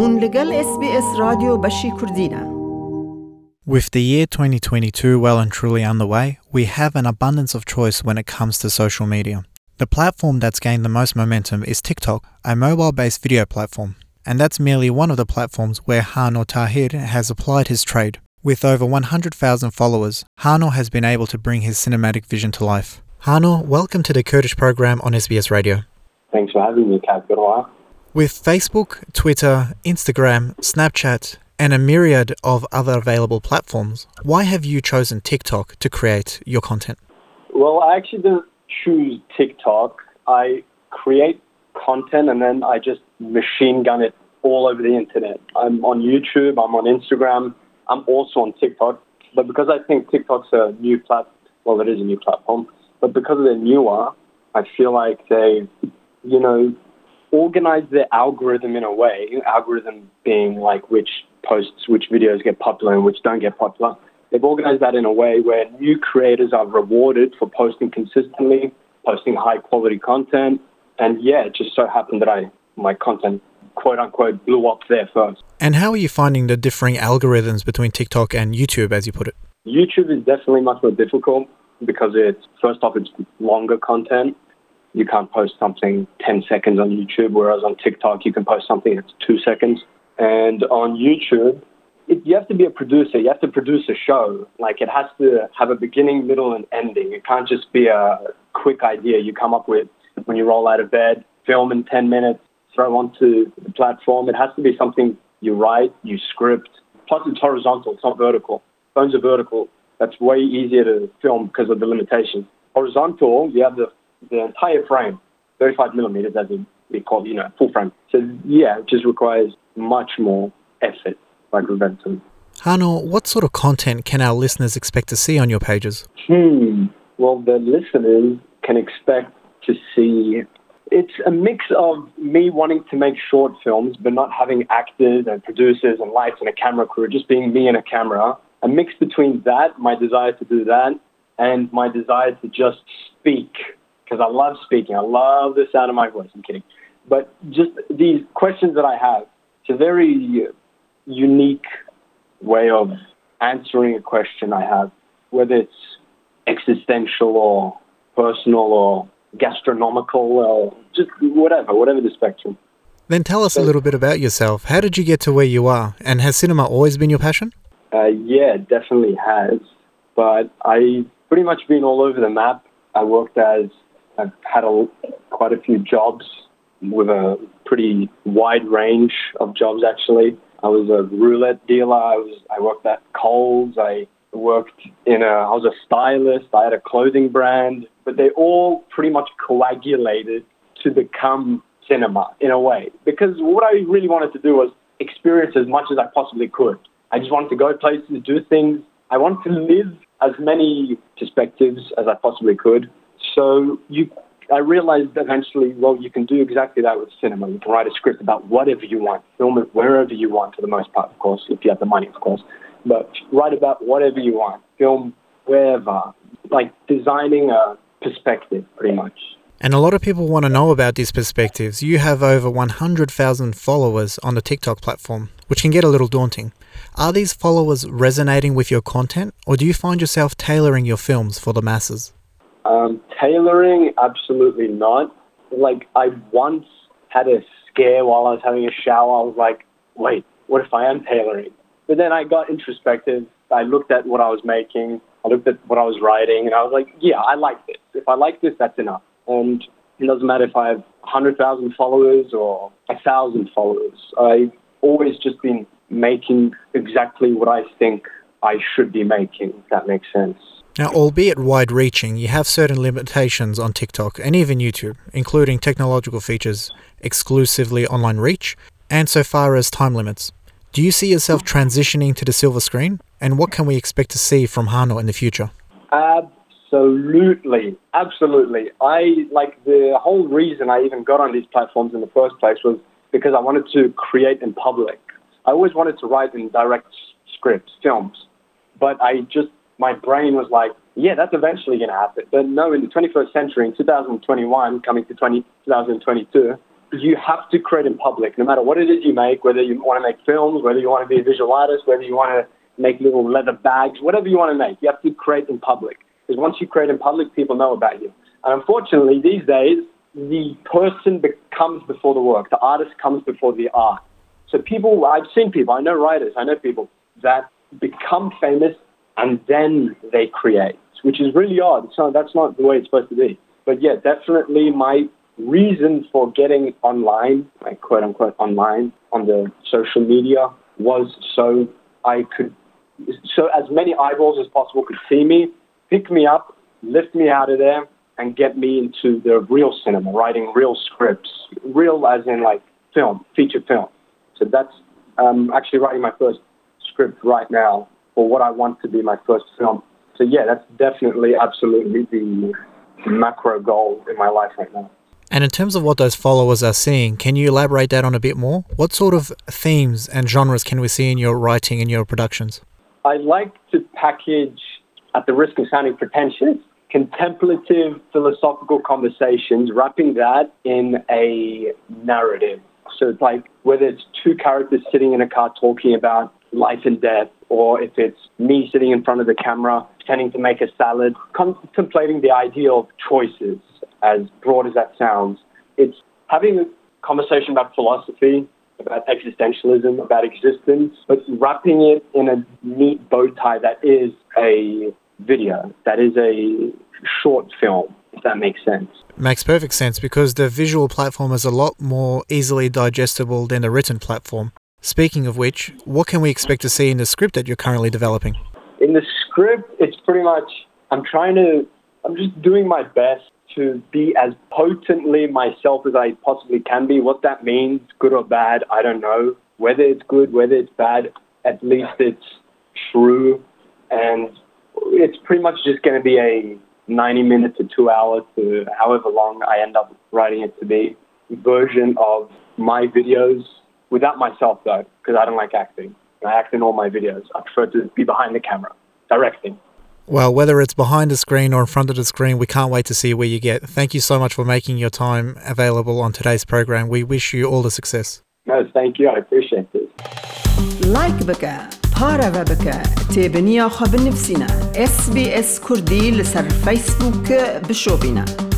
هون لگل اس بی اس رادیو بشی کردینه With the year 2022 well and truly underway, we have an abundance of choice when it comes to social media. The platform that's gained the most momentum is TikTok, a mobile based video platform. And that's merely one of the platforms where Hano Tahir has applied his trade. With over 100,000 followers, Hano has been able to bring his cinematic vision to life. Hano, welcome to the Kurdish program on SBS Radio. Thanks for having me, Kat. Good while. With Facebook, Twitter, Instagram, Snapchat, and a myriad of other available platforms, why have you chosen TikTok to create your content? Well, I actually didn't choose TikTok. I create content and then I just machine gun it all over the internet. I'm on YouTube, I'm on Instagram, I'm also on TikTok. But because I think TikTok's a new platform, well, it is a new platform, but because they're newer, I feel like they, you know, organize their algorithm in a way, algorithm being like which posts, which videos get popular and which don't get popular. They've organized that in a way where new creators are rewarded for posting consistently, posting high quality content. And yeah, it just so happened that I my content quote unquote blew up there first. And how are you finding the differing algorithms between TikTok and YouTube, as you put it? YouTube is definitely much more difficult because it's first off it's longer content. You can't post something 10 seconds on YouTube, whereas on TikTok you can post something that's two seconds. And on YouTube, it, you have to be a producer. You have to produce a show. Like it has to have a beginning, middle, and ending. It can't just be a quick idea you come up with when you roll out of bed, film in 10 minutes, throw onto the platform. It has to be something you write, you script. Plus, it's horizontal, it's not vertical. Phones are vertical. That's way easier to film because of the limitations. Horizontal, you have the, the entire frame, 35 millimeters, as we call it, you know, full frame. So, yeah, it just requires much more effort by Benton. Hano, what sort of content can our listeners expect to see on your pages? Hmm. Well, the listeners can expect to see. It's a mix of me wanting to make short films, but not having actors and producers and lights and a camera crew, just being me and a camera. A mix between that, my desire to do that, and my desire to just speak, because I love speaking. I love the sound of my voice. I'm kidding. But just these questions that I have, it's a very unique way of answering a question I have, whether it's existential or personal or gastronomical or just whatever, whatever the spectrum. Then tell us a little bit about yourself. How did you get to where you are? And has cinema always been your passion? Uh, yeah, definitely has. But I've pretty much been all over the map. I worked as, I've had a, quite a few jobs with a pretty wide range of jobs actually. I was a roulette dealer. I was I worked at Coles. I worked in a I was a stylist. I had a clothing brand, but they all pretty much coagulated to become cinema in a way. Because what I really wanted to do was experience as much as I possibly could. I just wanted to go places, do things. I wanted to live as many perspectives as I possibly could. So you I realized eventually, well, you can do exactly that with cinema. You can write a script about whatever you want, film it wherever you want, for the most part, of course, if you have the money, of course. But write about whatever you want, film wherever, like designing a perspective, pretty much. And a lot of people want to know about these perspectives. You have over 100,000 followers on the TikTok platform, which can get a little daunting. Are these followers resonating with your content, or do you find yourself tailoring your films for the masses? Um, tailoring, absolutely not. Like, I once had a scare while I was having a shower. I was like, wait, what if I am tailoring? But then I got introspective. I looked at what I was making. I looked at what I was writing, and I was like, yeah, I like this. If I like this, that's enough. And it doesn't matter if I have 100,000 followers or 1,000 followers. I've always just been making exactly what I think I should be making, if that makes sense. Now, albeit wide reaching, you have certain limitations on TikTok and even YouTube, including technological features, exclusively online reach, and so far as time limits. Do you see yourself hmm. transitioning to the silver screen? And what can we expect to see from Hano in the future? Absolutely. Absolutely. I like the whole reason I even got on these platforms in the first place was because I wanted to create in public. I always wanted to write in direct scripts, films, but I just my brain was like, yeah, that's eventually going to happen. But no, in the 21st century, in 2021, coming to 20, 2022, you have to create in public, no matter what it is you make, whether you want to make films, whether you want to be a visual artist, whether you want to make little leather bags, whatever you want to make, you have to create in public. Because once you create in public, people know about you. And unfortunately, these days, the person becomes before the work. The artist comes before the art. So people, I've seen people, I know writers, I know people that become famous and then they create, which is really odd. So that's not the way it's supposed to be. But yeah, definitely my reason for getting online, like quote unquote online on the social media was so I could, so as many eyeballs as possible could see me, pick me up, lift me out of there, and get me into the real cinema, writing real scripts, real as in like film, feature film. So that's um, actually writing my first script right now for what I want to be my first film. So yeah, that's definitely, absolutely the macro goal in my life right now. And in terms of what those followers are seeing, can you elaborate that on a bit more? What sort of themes and genres can we see in your writing and your productions? I like to package, at the risk of sounding pretentious, contemplative philosophical conversations, wrapping that in a narrative. So it's like whether it's two characters sitting in a car talking about life and death, or if it's me sitting in front of the camera pretending to make a salad, contemplating the idea of choices, as broad as that sounds. It's having a conversation about philosophy, about existentialism, about existence, but wrapping it in a neat bow tie that is a video, that is a short film, if that makes sense. Makes perfect sense because the visual platform is a lot more easily digestible than the written platform. Speaking of which, what can we expect to see in the script that you're currently developing? In the script, it's pretty much, I'm trying to, I'm just doing my best to be as potently myself as I possibly can be. What that means, good or bad, I don't know. Whether it's good, whether it's bad, at least it's true. And it's pretty much just going to be a 90 minutes to two hours to however long I end up writing it to be version of my videos without myself though, because I don't like acting. I act in all my videos. I prefer to be behind the camera, directing. Well, whether it's behind the screen or in front of the screen, we can't wait to see where you get. Thank you so much for making your time available on today's program. We wish you all the success. No, thank you. I appreciate this. لایک بکە پارەوە بکە تێبنییاخوا بنفسینە SسBS کوردی لەسەر فیسبووکە بشۆبینە.